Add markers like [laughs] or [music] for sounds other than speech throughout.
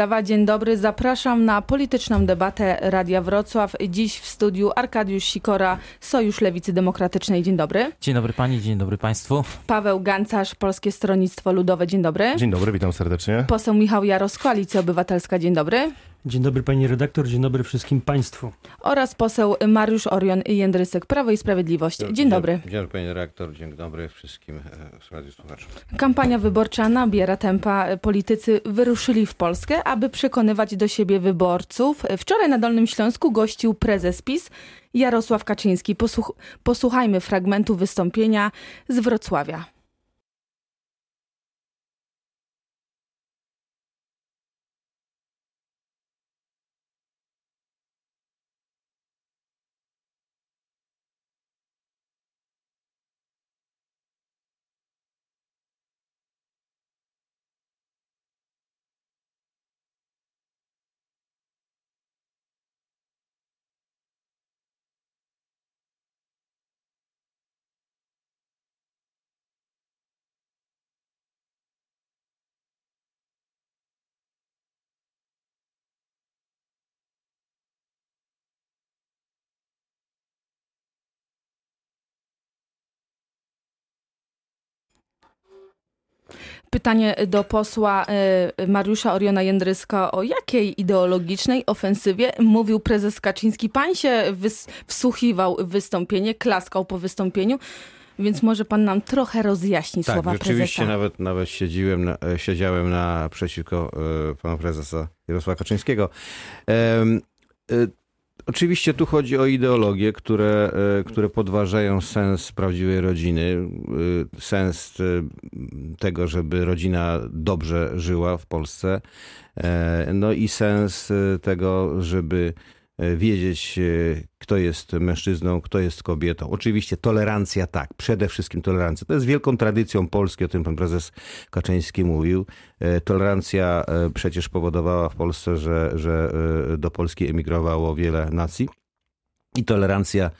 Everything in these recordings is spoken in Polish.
Dawa, Dzień dobry, zapraszam na polityczną debatę Radia Wrocław. Dziś w studiu Arkadiusz Sikora, Sojusz Lewicy Demokratycznej. Dzień dobry. Dzień dobry pani, dzień dobry państwu. Paweł Gancarz, Polskie Stronnictwo Ludowe. Dzień dobry. Dzień dobry, witam serdecznie. Poseł Michał Jaros, Koalicja Obywatelska. Dzień dobry. Dzień dobry pani redaktor, dzień dobry wszystkim państwu. Oraz poseł Mariusz Orion Jędrysek, Prawo i Sprawiedliwość. Dzień dobry. Dzień dobry pani redaktor, dzień dobry wszystkim e, radiosłuchaczom. Kampania wyborcza nabiera tempa. Politycy wyruszyli w Polskę, aby przekonywać do siebie wyborców. Wczoraj na Dolnym Śląsku gościł prezes PiS Jarosław Kaczyński. Posłuch posłuchajmy fragmentu wystąpienia z Wrocławia. Pytanie do posła y, Mariusza Oriona Jędryska. O jakiej ideologicznej ofensywie mówił prezes Kaczyński? Pan się wys- wsłuchiwał w wystąpienie, klaskał po wystąpieniu, więc może pan nam trochę rozjaśni Tak, słowa prezesa. nawet, nawet siedziłem na, e, siedziałem naprzeciwko e, pana prezesa Jarosława Kaczyńskiego. Em, e, Oczywiście tu chodzi o ideologie, które, e, które podważają sens prawdziwej rodziny, e, sens e, tego, żeby rodzina dobrze żyła w Polsce, no i sens tego, żeby wiedzieć, e, kto jest mężczyzną, kto jest kobietą. Oczywiście tolerancja tak, przede wszystkim tolerancja. To jest wielką tradycją Polski, o tym pan prezes Kaczyński mówił. E, Tolerancja e, przecież powodowała w Polsce, że, że e, do Polski emigrowało wiele nacji. I tolerancja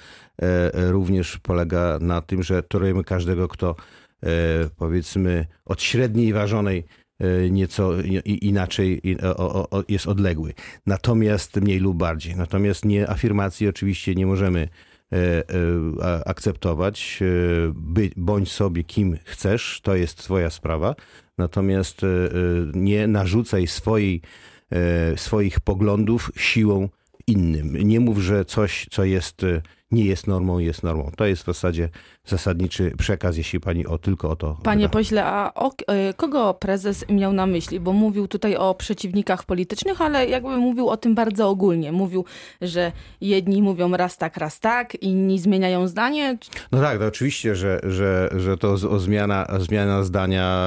e, e, również polega na tym, że tolerujemy każdego, kto e, powiedzmy od średniej ważonej e, nieco i- i- inaczej jest odległy. Natomiast mniej lub bardziej. Natomiast nie afirmacji oczywiście nie możemy e, e, akceptować. E, bądź sobie kim chcesz, to jest twoja sprawa. Natomiast nie narzucaj swojej, swoich poglądów siłą innym. Nie mów, że coś, co jest, nie jest normą, jest normą. To jest w zasadzie zasadniczy przekaz, jeśli pani o tylko o to. Panie pyta. pośle, a o, y, kogo prezes miał na myśli? Bo mówił tutaj o przeciwnikach politycznych, ale jakby mówił o tym bardzo ogólnie. Mówił, że jedni mówią raz tak, raz tak, inni zmieniają zdanie. No tak, to oczywiście, że, że, że to zmiana, zmiana zdania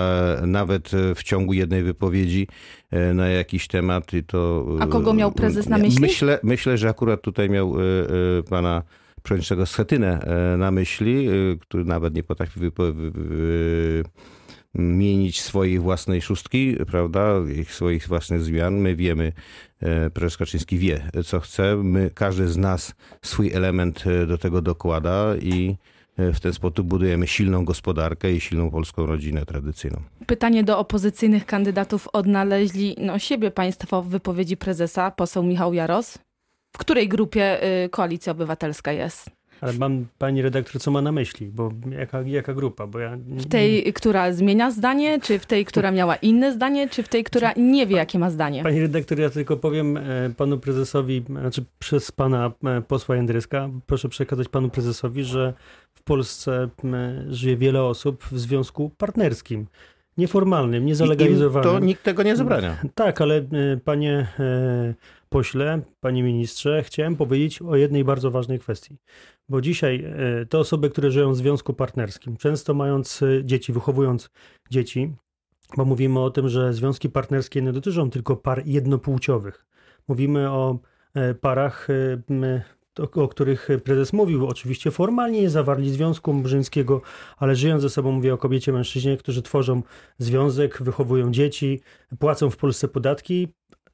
nawet e, w ciągu jednej wypowiedzi e, na jakiś temat i to... e, A kogo miał prezes na myśli? Myślę, myślę że akurat tutaj miał e, e, pana przewodniczącego Schetynę e, na myśli, e, który nawet nie potrafi wypo- wy- wy- mienić swojej własnej szóstki, prawda, ich swoich własnych zmian. My wiemy, e, prezes Kaczyński wie, co chce. My, każdy z nas swój element do tego dokłada i w ten sposób budujemy silną gospodarkę i silną polską rodzinę tradycyjną. Pytanie do opozycyjnych kandydatów odnaleźli no, siebie państwo w wypowiedzi prezesa, poseł Michał Jaros. W której grupie y, Koalicja Obywatelska jest? Ale mam pani redaktor, co ma na myśli, bo jaka, jaka grupa, bo ja... W tej, która zmienia zdanie, czy w tej, która miała inne zdanie, czy w tej, która nie wie, jakie ma zdanie? Pani redaktor, ja tylko powiem e, panu prezesowi, znaczy przez pana e, posła Jędryska, proszę przekazać panu prezesowi, że w Polsce żyje wiele osób w związku partnerskim, nieformalnym, I niezalegalizowanym. to nikt tego nie zabrania. Tak, ale e, panie pośle, panie ministrze, chciałem powiedzieć o jednej bardzo ważnej kwestii. Bo dzisiaj e, te osoby, które żyją w związku partnerskim, często mając e, dzieci, wychowując dzieci, bo mówimy o tym, że związki partnerskie nie dotyczą tylko par jednopłciowych. Mówimy o e, parach, o, których prezes mówił. Oczywiście formalnie nie zawarli związku małżeńskiego, ale żyją ze sobą, mówię o kobiecie, mężczyźnie, którzy tworzą związek, wychowują dzieci, płacą w Polsce podatki.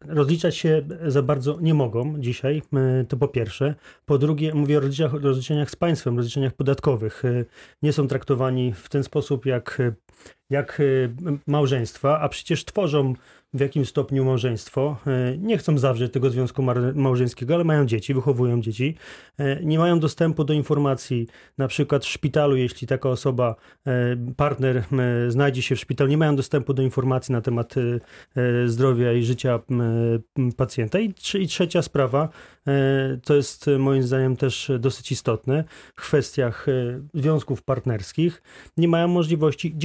Rozliczać się za bardzo nie mogą dzisiaj, e, to po pierwsze. Po drugie, mówię o rozliczeniach, rozliczeniach z państwem, rozliczeniach podatkowych. E, Nie są traktowani w ten sposób jak, jak e, małżeństwa, a przecież tworzą w jakim stopniu małżeństwo, e, nie chcą zawrzeć tego związku małżeńskiego, ale mają dzieci, wychowują dzieci, e, nie mają dostępu do informacji, na przykład w szpitalu, jeśli taka osoba, partner znajdzie się w szpitalu, nie mają dostępu do informacji na temat zdrowia i życia pacjenta. I trzecia sprawa, to jest moim zdaniem też dosyć istotne, w kwestiach związków partnerskich, nie mają możliwości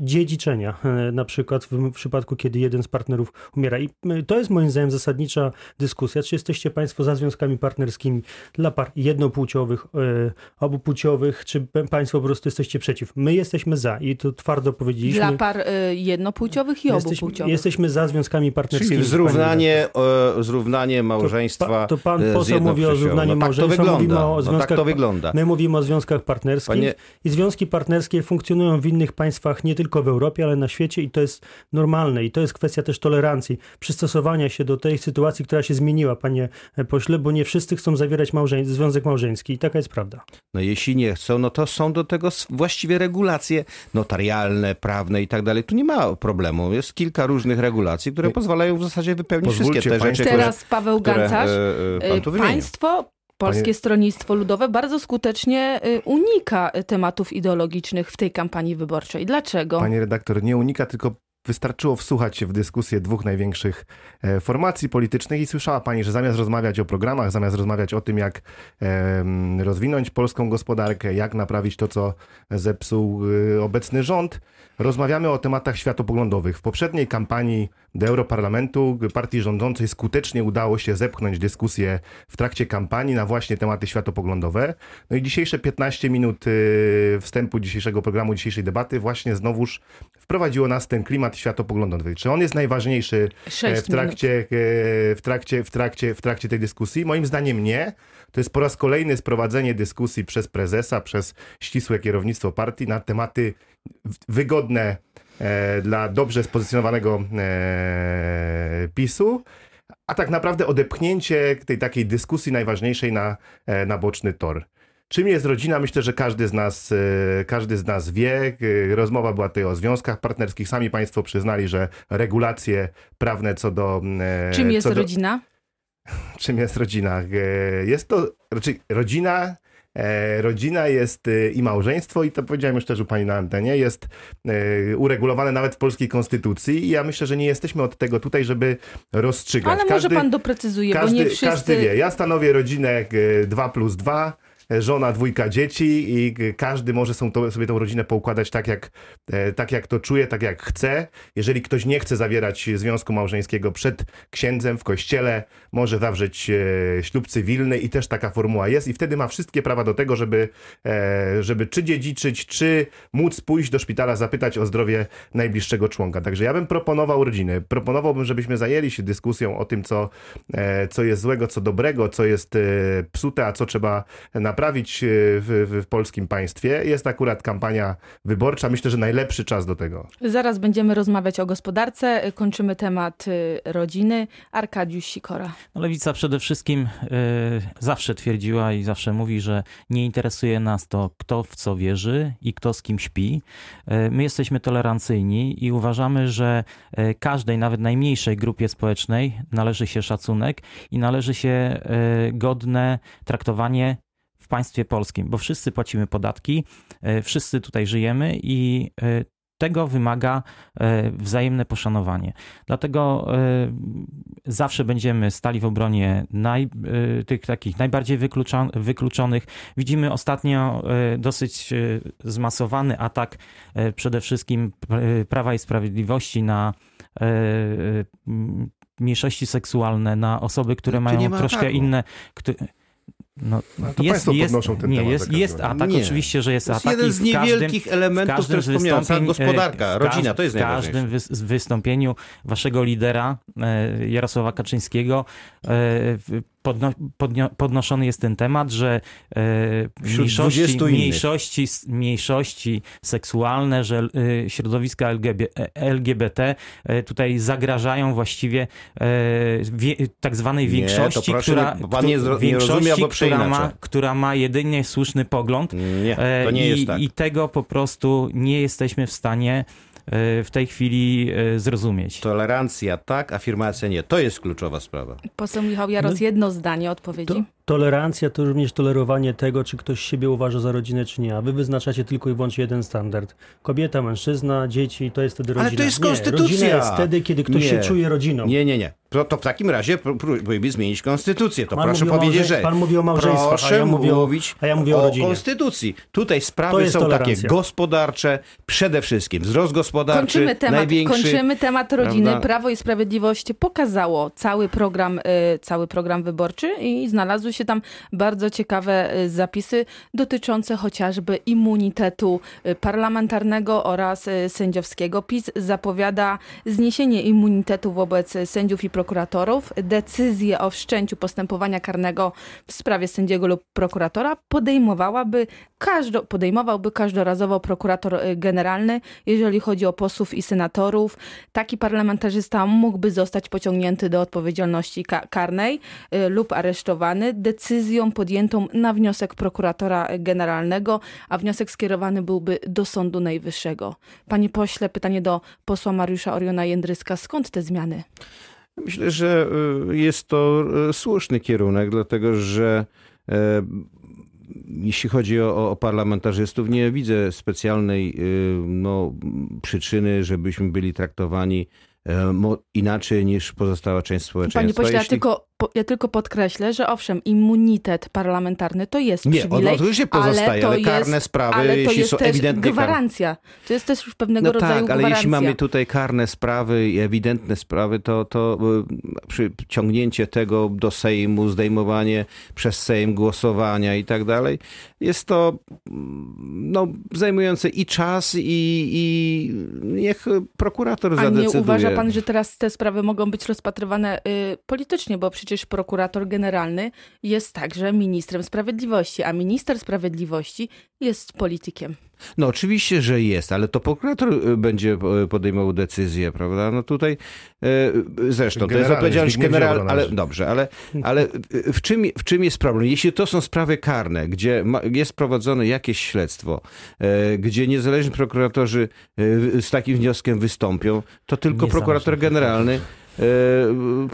dziedziczenia, na przykład w przypadku, kiedy jeden z partnerów umiera. I y, to jest moim zdaniem zasadnicza dyskusja, czy jesteście Państwo za związkami partnerskimi dla par jednopłciowych, yy, obupłciowych, czy Państwo po prostu jesteście przeciw. My jesteśmy za i to twardo powiedzieliśmy. Dla par y, jednopłciowych i obupłciowych. Jesteśmy za związkami partnerskimi. Czyli zrównanie, o, zrównanie małżeństwa To, to pan poseł mówi o zrównaniu no, tak małżeństwa. To wygląda. o związkach, no, tak to wygląda. My mówimy o związkach partnerskich Panie... i związki partnerskie funkcjonują w innych państwach, nie tylko w Europie, ale na świecie i to jest normalne i to jest kwestia też tolerancji, przystosowania się do tej sytuacji, która się zmieniła, panie pośle, bo nie wszyscy chcą zawierać małżeń związek małżeński i taka jest prawda. No jeśli nie chcą, no to są do tego właściwie regulacje notarialne, prawne i tak dalej. Tu nie ma problemu. Jest kilka różnych regulacji, które pozwalają w zasadzie wypełnić Pozwólcie wszystkie te rzeczy, Teraz które, Paweł Gancarz, które, pan państwo Polskie Panie... Stronnictwo Ludowe bardzo skutecznie y, unika tematów ideologicznych w tej kampanii wyborczej. Dlaczego? Panie redaktor, nie unika, tylko Wystarczyło wsłuchać się w dyskusję dwóch największych e, formacji politycznych i słyszała pani, że zamiast rozmawiać o programach, zamiast rozmawiać o tym, jak rozwinąć polską gospodarkę, jak naprawić to, co zepsuł y, obecny rząd, rozmawiamy o tematach światopoglądowych. W poprzedniej kampanii do Europarlamentu partii rządzącej skutecznie udało się zepchnąć dyskusję w trakcie kampanii na właśnie tematy światopoglądowe. No i dzisiejsze 15 minut y, wstępu dzisiejszego programu, dzisiejszej debaty właśnie znowuż wprowadziło nas ten klimat światopoglądowy. Czy on jest najważniejszy e, w trakcie, e, w, trakcie, w, trakcie, w trakcie tej dyskusji? Moim zdaniem nie. To jest po raz kolejny sprowadzenie dyskusji przez prezesa, przez ścisłe kierownictwo partii na tematy wygodne dla dobrze spozycjonowanego e, PiSu, a tak naprawdę odepchnięcie tej takiej dyskusji najważniejszej na, e, na boczny tor. Czym jest rodzina? Myślę, że każdy z nas, e, każdy z nas wie. E, rozmowa była tutaj o związkach partnerskich. Sami Państwo przyznali, że regulacje prawne co do. E, Czym jest do, rodzina? Czym jest rodzina? Jest to raczej rodzina E, rodzina jest e, i małżeństwo, i to powiedziałem już też u pani na antenie, jest e, uregulowane nawet w polskiej konstytucji i ja myślę, że nie jesteśmy od tego tutaj, żeby rozstrzygać. Ale każdy, może pan doprecyzuje, każdy, bo nie wszyscy... Każdy wie, ja stanowię rodzinę 2 plus 2, żona, dwójka dzieci i każdy może sobie tą rodzinę poukładać tak jak, e, tak, jak to czuje, tak jak chce. Jeżeli ktoś nie chce zawierać związku małżeńskiego przed księdzem w kościele, może zawrzeć e, ślub cywilny i też taka formuła jest i wtedy ma wszystkie prawa do tego, żeby, e, żeby czy dziedziczyć, czy móc pójść do szpitala, zapytać o zdrowie najbliższego członka. Także ja bym proponował rodziny. Proponowałbym, żebyśmy zajęli się dyskusją o tym, co, co jest złego, co dobrego, co jest psute, a co trzeba naprawić naprawić e, w, w, polskim państwie. Jest akurat kampania wyborcza. Myślę, że najlepszy czas do tego. Zaraz będziemy rozmawiać o gospodarce. Kończymy temat e, rodziny. Arkadiusz Sikora. No, Lewica przede wszystkim y, zawsze twierdziła i zawsze mówi, że nie interesuje nas to, kto w co wierzy i kto z kim śpi. Y, my jesteśmy tolerancyjni i uważamy, że każdej, nawet najmniejszej grupie społecznej należy się szacunek i należy się godne traktowanie państwie polskim, bo wszyscy płacimy podatki, e, wszyscy tutaj żyjemy i e, tego wymaga e, wzajemne poszanowanie. Dlatego zawsze będziemy stali w obronie naj, tych takich najbardziej wykluczonych. Widzimy ostatnio dosyć zmasowany atak przede wszystkim Prawa i Sprawiedliwości na mniejszości seksualne, na osoby, które no mają troszkę ataku. inne. No, no to jest, państwo jest, podnoszą ten nie, temat. Jest, jest atak, nie. oczywiście, że jest to atak. To jest jeden z niewielkich każdym, elementów, które wspomniałem, cała gospodarka, rodzina, to jest najważniejsze. W każdym wystąpieniu waszego lidera e, Jarosława Kaczyńskiego e, podno, podno, podnoszony jest ten temat, że e, mniejszości, mniejszości, mniejszości seksualne, że e, środowiska LGBT, LGBT e, tutaj zagrażają właściwie wie, tak zwanej większości, nie, która, pan nie, większości, nie która, ma, która ma jedynie słuszny pogląd. Nie, to nie I, jest tak. I tego po prostu nie jesteśmy w stanie w tej chwili zrozumieć. Tolerancja tak, afirmacja nie. To jest kluczowa sprawa. Poseł Michał Jaros, no, jedno zdanie odpowiedzi. To, tolerancja to również tolerowanie tego, czy ktoś siebie uważa za rodzinę, czy nie. A wy wyznaczacie tylko i wyłącznie jeden standard. Kobieta, mężczyzna, dzieci, to jest wtedy rodzina. Ale to jest konstytucja. Nie, rodzina jest wtedy, kiedy ktoś nie. się czuje rodziną. Nie, nie, nie. To, to w takim razie próbujmy zmienić konstytucję. To pan proszę powiedzieć, że... Pan mówi o małżeństwie, proszę a ja mówię o, a ja mówię o, o rodzinie. konstytucji. Tutaj sprawy są tolerancja. takie gospodarcze, przede wszystkim wzrost gospodarczy, kończymy temat, największy. Kończymy temat rodziny. Prawda? Prawo i Sprawiedliwość pokazało cały program, y, cały program wyborczy i znalazły się tam bardzo ciekawe y, zapisy dotyczące chociażby immunitetu y, parlamentarnego oraz sędziowskiego. PiS zapowiada zniesienie immunitetu wobec sędziów i prokuratorów. Decyzję o wszczęciu postępowania karnego w sprawie sędziego lub prokuratora podejmowałaby każdo, podejmowałby każdorazowo prokurator y, generalny, jeżeli chodzi o posłów i senatorów. Taki parlamentarzysta mógłby zostać pociągnięty do odpowiedzialności karnej y, lub aresztowany decyzją podjętą na wniosek prokuratora generalnego, a wniosek skierowany byłby do Sądu Najwyższego. Panie pośle, pytanie do posła Mariusza Oriona Jędryska. Skąd te zmiany? Myślę, że y, jest to słuszny kierunek, dlatego że jeśli chodzi o, o, parlamentarzystów, nie widzę specjalnej no, przyczyny, żebyśmy byli traktowani inaczej niż pozostała część społeczeństwa. Panie pośle, Jeśli... tylko ja tylko podkreślę, że owszem, immunitet parlamentarny to jest nie, przywilej, Nie, oczywiście pozostaje, ale, ale karne jest, sprawy, ale to jeśli jest są też ewidentnie gwarancja. To jest też już pewnego no rodzaju tak, gwarancja. ale jeśli mamy tutaj karne sprawy i ewidentne sprawy, to, to y, przyciągnięcie tego do Sejmu, zdejmowanie przez Sejm głosowania i tak dalej, jest to mm, no, zajmujące i czas i, i niech prokurator A zadecyduje. A nie uważa pan, że teraz te sprawy mogą być rozpatrywane y, politycznie, bo przecież przecież prokurator generalny jest także ministrem sprawiedliwości, a minister sprawiedliwości jest politykiem. No oczywiście, że jest, ale to prokurator y, będzie y, podejmował decyzję, prawda? No tutaj y, zresztą to jest odpowiedzialność generalna, ale dobrze, ale, ale w, czym, w czym jest problem? Jeśli to są sprawy karne, gdzie jest prowadzone jakieś śledztwo, gdzie niezależni prokuratorzy z takim wnioskiem wystąpią, to tylko prokurator generalny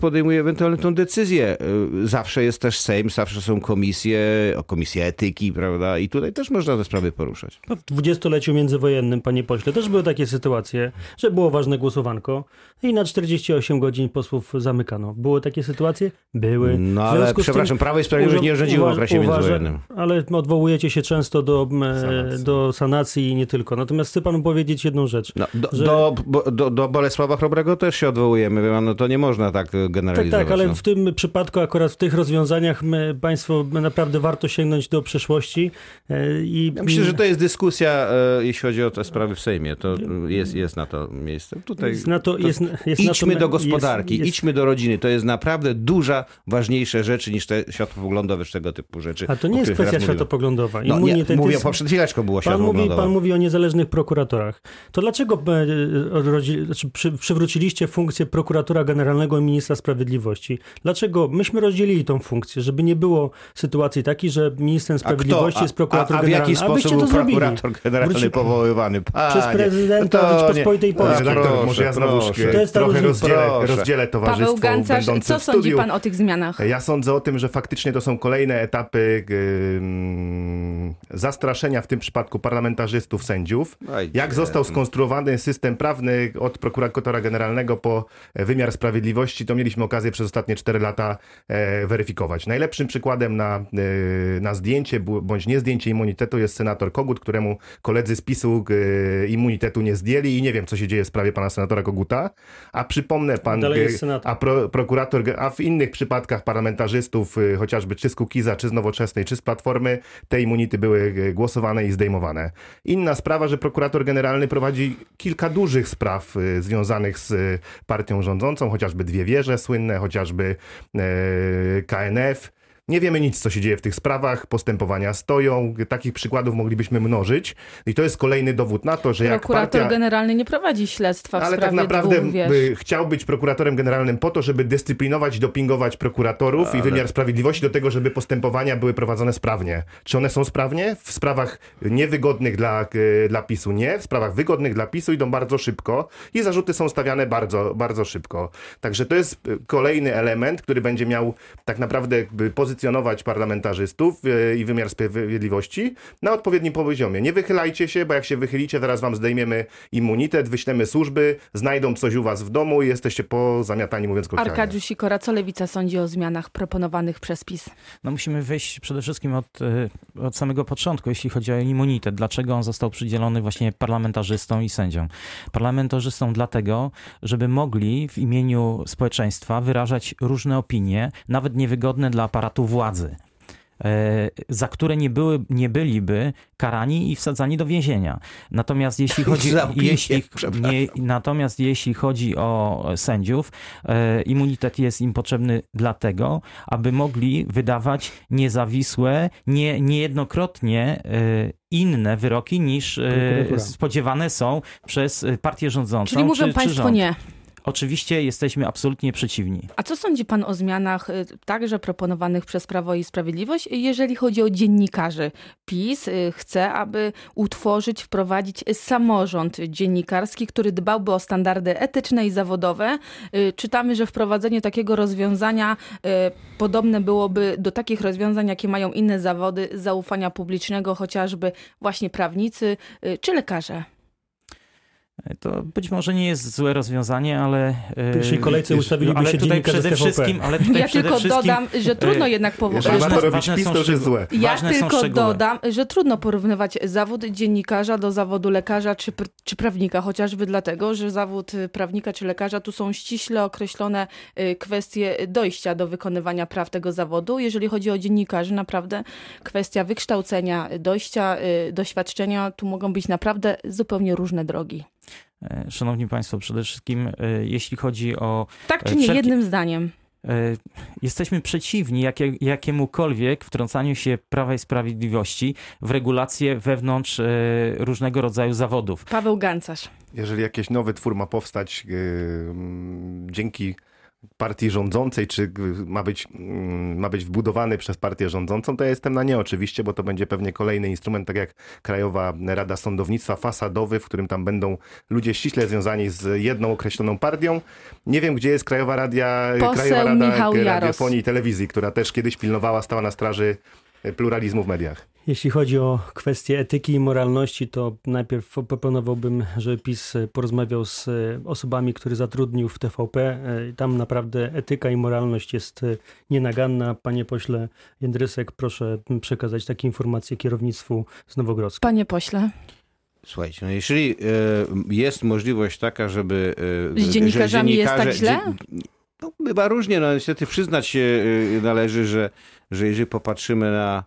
podejmuje ewentualnie tą decyzję. E, zawsze jest też Sejm, zawsze są komisje, komisje etyki, prawda? I tutaj też można te sprawy poruszać. No, w dwudziestoleciu międzywojennym, panie pośle, też były takie sytuacje, że było ważne głosowanko i na 48 godzin posłów zamykano. Były takie sytuacje? Były. No ale przepraszam, Prawo i Sprawiedliwość nie rządziło w okresie międzywojennym. Ale odwołujecie się często do sanacji. do sanacji i nie tylko. Natomiast chcę panu powiedzieć jedną rzecz. No, do, że... do, do, do Bolesława Chrobrego też się odwołujemy. No to nie można tak generalizować. Tak, tak, ale no. w tym przypadku, akurat w tych rozwiązaniach, my, państwo naprawdę warto sięgnąć do przeszłości. E, I... Ja myślę, że to jest dyskusja, e, jeśli chodzi o te sprawy w Sejmie. To jest, jest na to miejsce. Tutaj jest na to, to jest, jest idźmy to, do gospodarki, jest, idźmy do rodziny. To jest naprawdę duża, ważniejsze rzeczy niż te światopoglądowe, tego typu rzeczy. A to nie jest kwestia światopoglądowa. No, nie, mówię, jest... przed chwileczką było pan mówi, pan mówi o niezależnych prokuratorach. To dlaczego e, znaczy, przywróciliście funkcję prokuratora generalnego Generalnego Ministra Sprawiedliwości. Dlaczego myśmy rozdzielili tą funkcję, żeby nie było sytuacji takiej, że ministrem sprawiedliwości jest prokurator a, a, a w jaki sposób był prokurator generalny Wróci... powoływany? Panie, Przez prezydenta no Rzeczypospolitej Polskiej. Redaktor, może ja znowu to jest trochę rozdzielę, rozdzielę towarzystwo Paweł Gancarz, co sądzi pan o tych zmianach? Ja sądzę o tym, że faktycznie to są kolejne etapy yy, zastraszenia w tym przypadku parlamentarzystów, sędziów. Jak został skonstruowany system prawny od prokuratora generalnego po wymiar sprawiedliwości Sprawiedliwości, to mieliśmy okazję przez ostatnie 4 lata e, weryfikować. Najlepszym przykładem na, e, na zdjęcie bądź nie zdjęcie immunitetu jest senator Kogut, któremu koledzy z PiSu e, immunitetu nie zdjęli i nie wiem, co się dzieje w sprawie pana senatora Koguta. A przypomnę pan, a pro, prokurator, a w innych przypadkach parlamentarzystów, chociażby czy z Kukiza, czy z Nowoczesnej, czy z Platformy, te immunity były głosowane i zdejmowane. Inna sprawa, że prokurator generalny prowadzi kilka dużych spraw związanych z partią rządzącą, chociaż chociażby dwie wieże słynne, chociażby e, KNF. Nie wiemy nic, co się dzieje w tych sprawach, postępowania stoją, takich przykładów moglibyśmy mnożyć i to jest kolejny dowód na to, że jak Prokurator partia... generalny nie prowadzi śledztwa w Ale sprawie tak naprawdę dwóch, chciał być prokuratorem generalnym po to, żeby dyscyplinować, dopingować prokuratorów i wymiar sprawiedliwości do tego, żeby postępowania były prowadzone sprawnie. Czy one są sprawnie? W sprawach niewygodnych dla, e, dla PiSu nie, w sprawach wygodnych dla PiSu idą bardzo szybko i zarzuty są stawiane bardzo, bardzo szybko. Także to jest e, kolejny element, który będzie miał tak naprawdę jakby pozycjonować parlamentarzystów e, i wymiar sprawiedliwości na odpowiednim poziomie. Nie wychylajcie się, bo jak się wychylicie, zaraz wam zdejmiemy immunitet, wyślemy służby, znajdą coś u was w domu i jesteście pozamiatani, mówiąc kolokwialnie. Arkadiusz Sikora, co Lewica sądzi o zmianach proponowanych przez PiS? No musimy wyjść przede wszystkim od, e, od samego początku, jeśli chodzi o immunitet. Dlaczego on został przydzielony właśnie parlamentarzystom i sędziom? Parlamentarzystom dlatego, żeby mogli w imieniu społeczeństwa wyrażać różne opinie, nawet niewygodne dla aparatu władzy e, za które nie, były, nie byliby karani i wsadzani do więzienia. Natomiast jeśli [laughs] chodzi, jeśli, nie, natomiast jeśli chodzi o sędziów, e, immunitet jest im potrzebny dlatego, aby mogli wydawać niezawisłe, nie, niejednokrotnie e, inne wyroki niż spodziewane są przez e, partię rządzącą. Czyli mówią czy, czy państwo rząd. nie. Oczywiście jesteśmy absolutnie przeciwni. A co sądzi pan o zmianach y, także proponowanych przez Prawo i Sprawiedliwość, jeżeli chodzi o dziennikarzy? PiS y, chce, aby utworzyć, wprowadzić samorząd dziennikarski, który dbałby o standardy etyczne i zawodowe. Y, Czytamy, że wprowadzenie takiego rozwiązania podobne byłoby do takich rozwiązań, jakie mają inne zawody zaufania publicznego, chociażby właśnie prawnicy czy lekarze. To być może nie jest złe rozwiązanie, ale... W pierwszej kolejce ustawiliby ale się tutaj przede wszystkim, ale tutaj Ja przede tylko wszystkim, dodam, że trudno e, jednak powołać. Ważne robić są PiS, to jest złe. Ja tylko dodam, że trudno porównywać zawód dziennikarza do zawodu lekarza czy, czy prawnika, chociażby dlatego, że zawód prawnika czy lekarza tu są ściśle określone y, kwestie dojścia do wykonywania praw tego zawodu. Jeżeli chodzi o dziennikarzy, naprawdę kwestia wykształcenia, dojścia, y, doświadczenia, tu mogą być naprawdę zupełnie różne drogi. E, Szanowni Państwo, przede wszystkim e, jeśli chodzi o Tak czy E, nie, wszelkie- jednym zdaniem. E, Jesteśmy przeciwni jakie, jakiemukolwiek wtrącaniu się Prawa i Sprawiedliwości w regulacje wewnątrz e, różnego rodzaju zawodów. Paweł Gancarz. Jeżeli jakiś nowy twór ma powstać yy, dzięki partii rządzącej, czy ma być, mm, ma być wbudowany przez partię rządzącą, to ja jestem na nie oczywiście, bo to będzie pewnie kolejny instrument, tak jak Krajowa Rada Sądownictwa, fasadowy, w którym tam będą ludzie ściśle związani z jedną określoną partią. Nie wiem, gdzie jest Krajowa, Radia, Poseł Krajowa Rada. Radiofonii i Telewizji, która też kiedyś pilnowała, stała na straży pluralizmu w mediach. Jeśli chodzi o kwestie etyki i moralności, to najpierw proponowałbym, żeby PiS porozmawiał z osobami, które zatrudnił w TVP. E, Tam naprawdę etyka i moralność jest e, nienaganna. Panie pośle Jędrysek, proszę przekazać takie informacje kierownictwu z Nowogrodzkiej. Panie pośle. Słuchajcie, no jeżeli e, jest możliwość taka, żeby... Z że dziennikarzami jest tak dziennikarze- źle? No, bywa różnie, no niestety przyznać się należy, że, że jeżeli popatrzymy na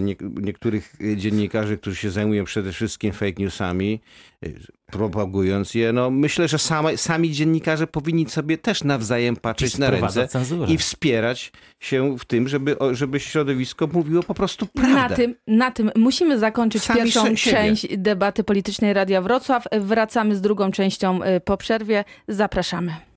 nie, niektórych dziennikarzy, którzy się zajmują przede wszystkim fake newsami, e, propagując je, no myślę, że same, sami dziennikarze powinni sobie też nawzajem patrzeć na ręce cenzurę. i wspierać się w tym, żeby, o- żeby środowisko mówiło po prostu Na prawdę. tym, na tym musimy zakończyć Sami pierwszą siebie. część debaty politycznej Radia Wrocław. Wracamy z drugą częścią y, po przerwie. Zapraszamy.